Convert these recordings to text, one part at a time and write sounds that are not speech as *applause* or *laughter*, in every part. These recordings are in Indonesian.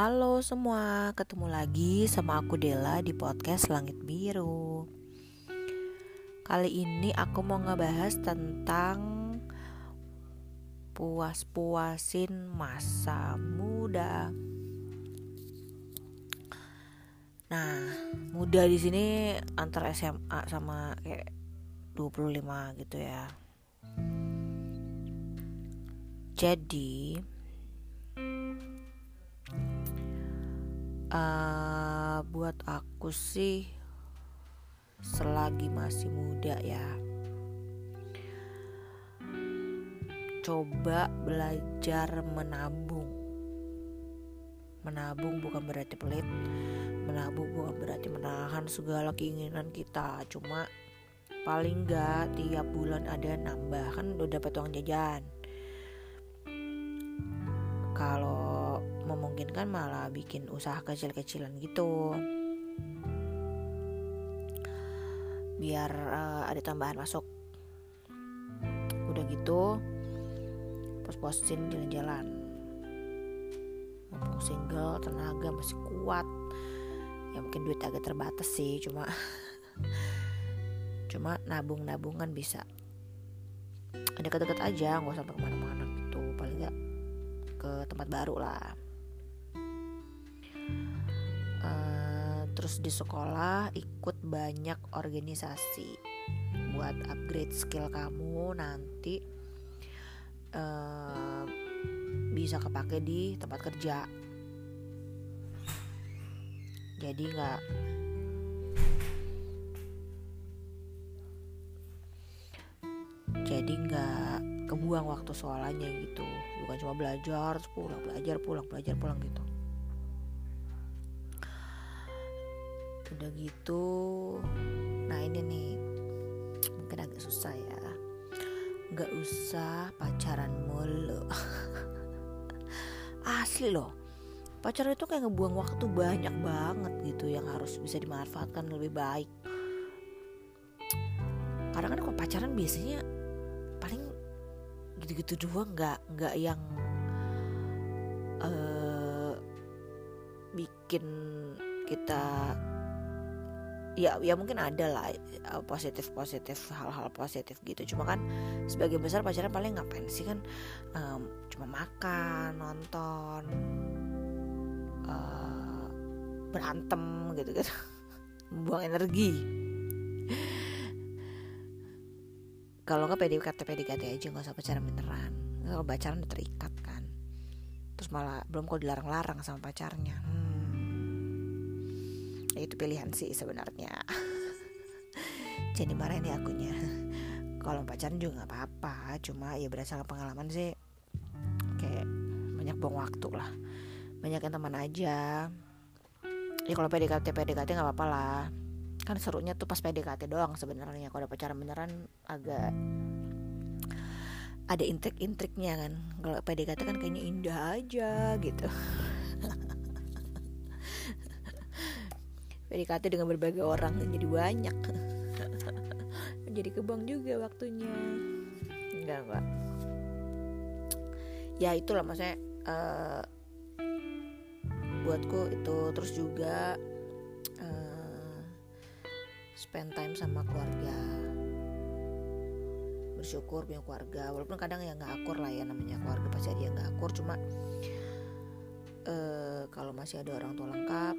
Halo semua, ketemu lagi sama aku Dela di podcast Langit Biru. Kali ini aku mau ngebahas tentang puas-puasin masa muda. Nah, muda di sini antara SMA sama kayak 25 gitu ya. Jadi, uh, buat aku sih selagi masih muda ya coba belajar menabung. Menabung bukan berarti pelit menabung bukan berarti menahan segala keinginan kita. Cuma paling enggak tiap bulan ada nambah kan udah dapat uang jajan. Kalau memungkinkan malah bikin usaha kecil-kecilan gitu. Biar uh, ada tambahan masuk. Udah gitu pos-posin jalan-jalan. Mumpung single tenaga masih kuat. Ya mungkin duit agak terbatas sih cuma *laughs* cuma nabung-nabung kan bisa. Deket-deket aja nggak sampai ke mana-mana gitu. Paling nggak ke tempat baru lah terus di sekolah ikut banyak organisasi buat upgrade skill kamu nanti uh, bisa kepake di tempat kerja. Jadi nggak jadi nggak kebuang waktu soalnya gitu. Bukan cuma belajar pulang belajar pulang belajar pulang gitu udah gitu nah ini nih mungkin agak susah ya. Nggak usah pacaran mulu. *laughs* Asli loh pacaran itu kayak ngebuang waktu banyak banget gitu yang harus bisa dimanfaatkan lebih baik. Karena kan kalau pacaran biasanya paling gitu-gitu doang nggak nggak yang uh, bikin kita ya ya mungkin ada lah eh, positif positif hal-hal positif gitu. Cuma kan sebagai besar pacaran paling ngapain sih kan? Um, cuma makan nonton uh, berantem gitu gitu *laughs* buang energi. Kalau nggak PDKT PDKT aja nggak usah pacaran beneran. Kalau pacaran udah terikat kan. Terus malah belum kok dilarang-larang sama pacarnya. Hmm itu pilihan sih sebenarnya. *laughs* Jadi marah ini akunya. Kalau pacaran juga nggak apa-apa cuma ya berdasarkan pengalaman sih kayak banyak buang waktu lah. Banyak yang teman aja. Ya kalau PDKT PDKT nggak apa-apa lah. Kan serunya tuh pas PDKT doang sebenarnya. Kalau pacaran beneran agak ada intrik-intriknya kan. Kalau PDKT kan kayaknya indah aja gitu *laughs* PDKT dengan berbagai orang jadi banyak. *laughs* Jadi kebang juga waktunya. Enggak enggak ya itulah maksudnya uh, buatku itu. Terus juga uh, spend time sama keluarga. Bersyukur punya keluarga. Walaupun kadang ya nggak akur lah ya namanya keluarga pasti ada yang nggak akur. Cuma uh, kalau masih ada orang tua lengkap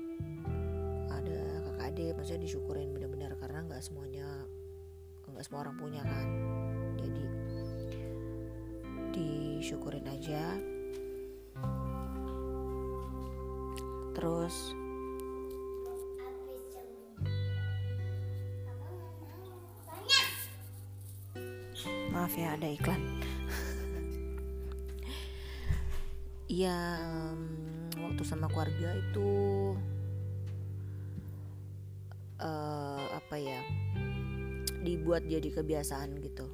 adik maksudnya disyukurin benar-benar karena nggak semuanya nggak semua orang punya kan. Jadi disyukurin aja. Terus maaf ya ada iklan. *laughs* Um, waktu sama keluarga itu uh, apa ya dibuat jadi kebiasaan gitu.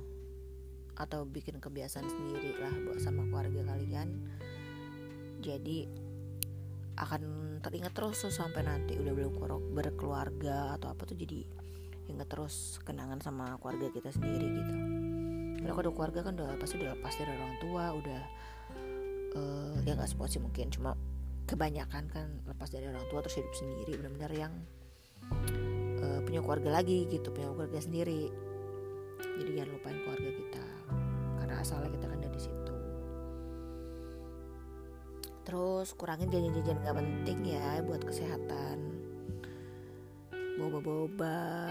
Atau bikin kebiasaan sendiri lah buat sama keluarga kalian. Jadi akan teringat terus tuh sampai nanti udah belum berkeluarga atau apa tuh jadi inget terus kenangan sama keluarga kita sendiri gitu. Kalau kalau keluarga kan udah pasti udah lepas dari orang tua udah uh, ya nggak semua sih mungkin cuma kebanyakan kan lepas dari orang tua terus hidup sendiri benar-benar yang uh, punya keluarga lagi gitu punya keluarga sendiri. Jadi jangan lupain keluarga kita karena asalnya kita kan dari situ. Terus kurangin jajan-jajan gak penting ya buat kesehatan. Boba-boba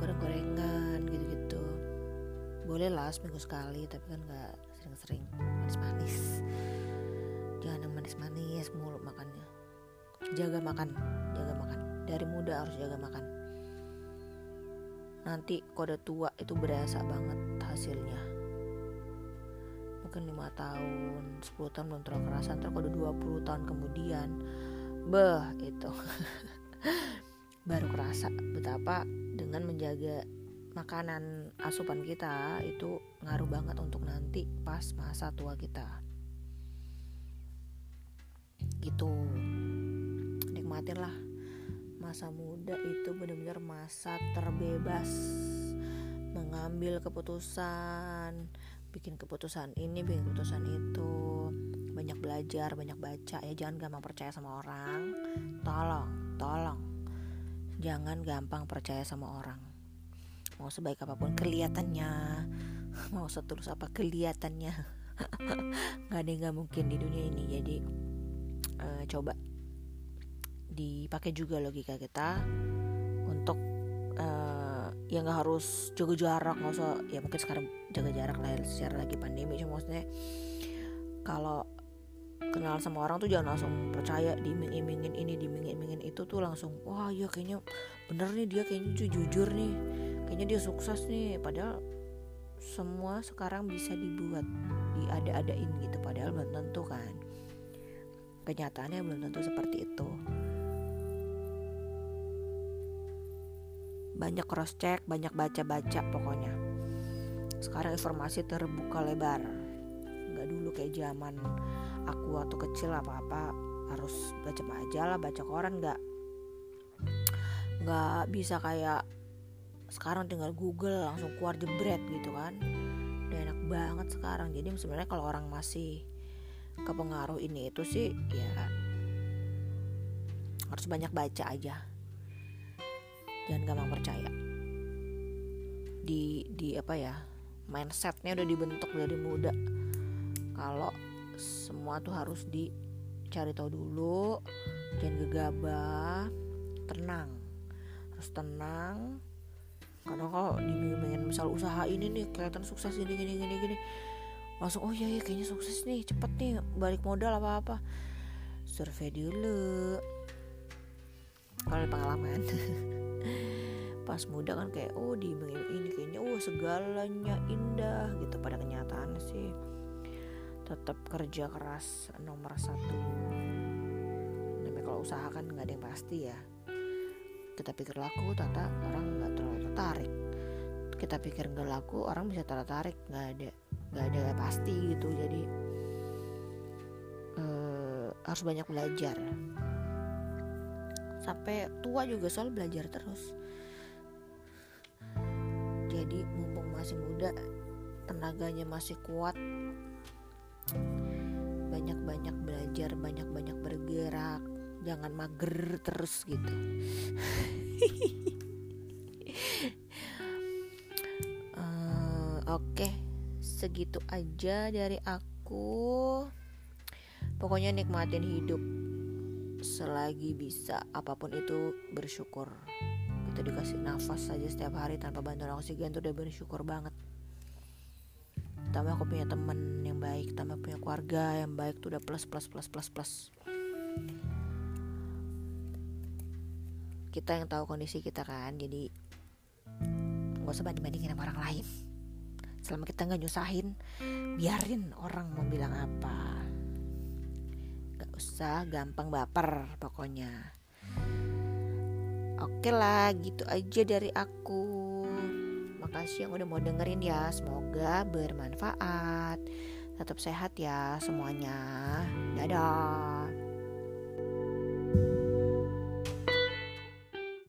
goreng-gorengan gitu-gitu. Boleh lah seminggu sekali tapi kan gak sering-sering. Manis-manis. Jangan yang manis-manis mulu makannya. Jaga makan jaga makan. Dari muda harus jaga makan nanti kode tua itu berasa banget hasilnya. Mungkin lima tahun 10 tahun belum terlalu kerasan terus kode 20 tahun kemudian beh itu *laughs* baru kerasa betapa dengan menjaga makanan asupan kita itu ngaruh banget untuk nanti pas masa tua kita. Gitu. Nikmatin lah masa muda itu benar-benar masa terbebas. Mengambil keputusan bikin keputusan ini bikin keputusan itu. Banyak belajar banyak baca ya jangan gampang percaya sama orang. Tolong tolong. Jangan gampang percaya sama orang. Mau sebaik apa pun kelihatannya *laughs* mau setulus apa kelihatannya. *laughs* Nggak ada nggak mungkin di dunia ini. Jadi uh, coba dipakai juga logika kita untuk uh, ya nggak harus jaga jarak nggak usah ya mungkin sekarang jaga jarak lah ya, secara lagi pandemi cuma maksudnya kalau kenal sama orang tuh jangan langsung percaya diiming-imingin ini diiming-imingin itu tuh langsung wah ya kayaknya bener nih dia kayaknya jujur nih kayaknya dia sukses nih. Padahal semua sekarang bisa dibuat diada-adain gitu padahal belum tentu kan. Kenyataannya belum tentu seperti itu banyak cross check banyak baca-baca pokoknya. Sekarang informasi terbuka lebar. Nggak dulu kayak zaman aku waktu kecil apa-apa harus baca majalah baca koran nggak. Nggak bisa kayak sekarang tinggal Google langsung keluar jebret gitu kan. Udah enak banget sekarang. Jadi sebenarnya kalau orang masih kepengaruh ini itu sih ya harus banyak baca aja jangan gampang percaya. Di di apa ya mindsetnya udah dibentuk dari muda. Kalau semua tuh harus dicari tahu dulu jangan gegabah tenang. Harus tenang. Karena kalau dibimbingin misal usaha ini nih kelihatan sukses gini gini gini gini. Langsung oh iya iya kayaknya sukses nih cepet nih balik modal apa apa. Survei dulu. Kalau pengalaman *laughs* pas muda kan kayak oh di ini kayaknya oh segalanya indah gitu. Pada kenyataan sih tetap kerja keras nomor satu. Namanya kalau usaha kan nggak ada yang pasti ya. Kita pikir laku tata orang nggak terlalu tertarik. Kita pikir nggak laku orang bisa tertarik. Nggak ada nggak ada yang pasti gitu. Jadi uh, harus banyak belajar. Sampai tua juga soal belajar terus jadi mumpung masih muda tenaganya masih kuat banyak-banyak belajar banyak-banyak bergerak jangan mager terus gitu. Uh, *laughs* oke segitu aja dari aku. Pokoknya nikmatin hidup selagi bisa apa pun itu bersyukur kita dikasih nafas saja setiap hari tanpa bantuan oksigen tuh udah bersyukur banget. Tambah aku punya temen yang baik tambah punya keluarga yang baik tuh udah plus plus plus plus plus. Kita yang tahu kondisi kita kan jadi nggak usah banding bandingin sama orang lain. Selama kita nggak nyusahin biarin orang mau bilang apa. Usah gampang baper pokoknya oke lah gitu aja dari aku. Makasih yang udah mau dengerin ya semoga bermanfaat. Tetap sehat ya semuanya. Dadah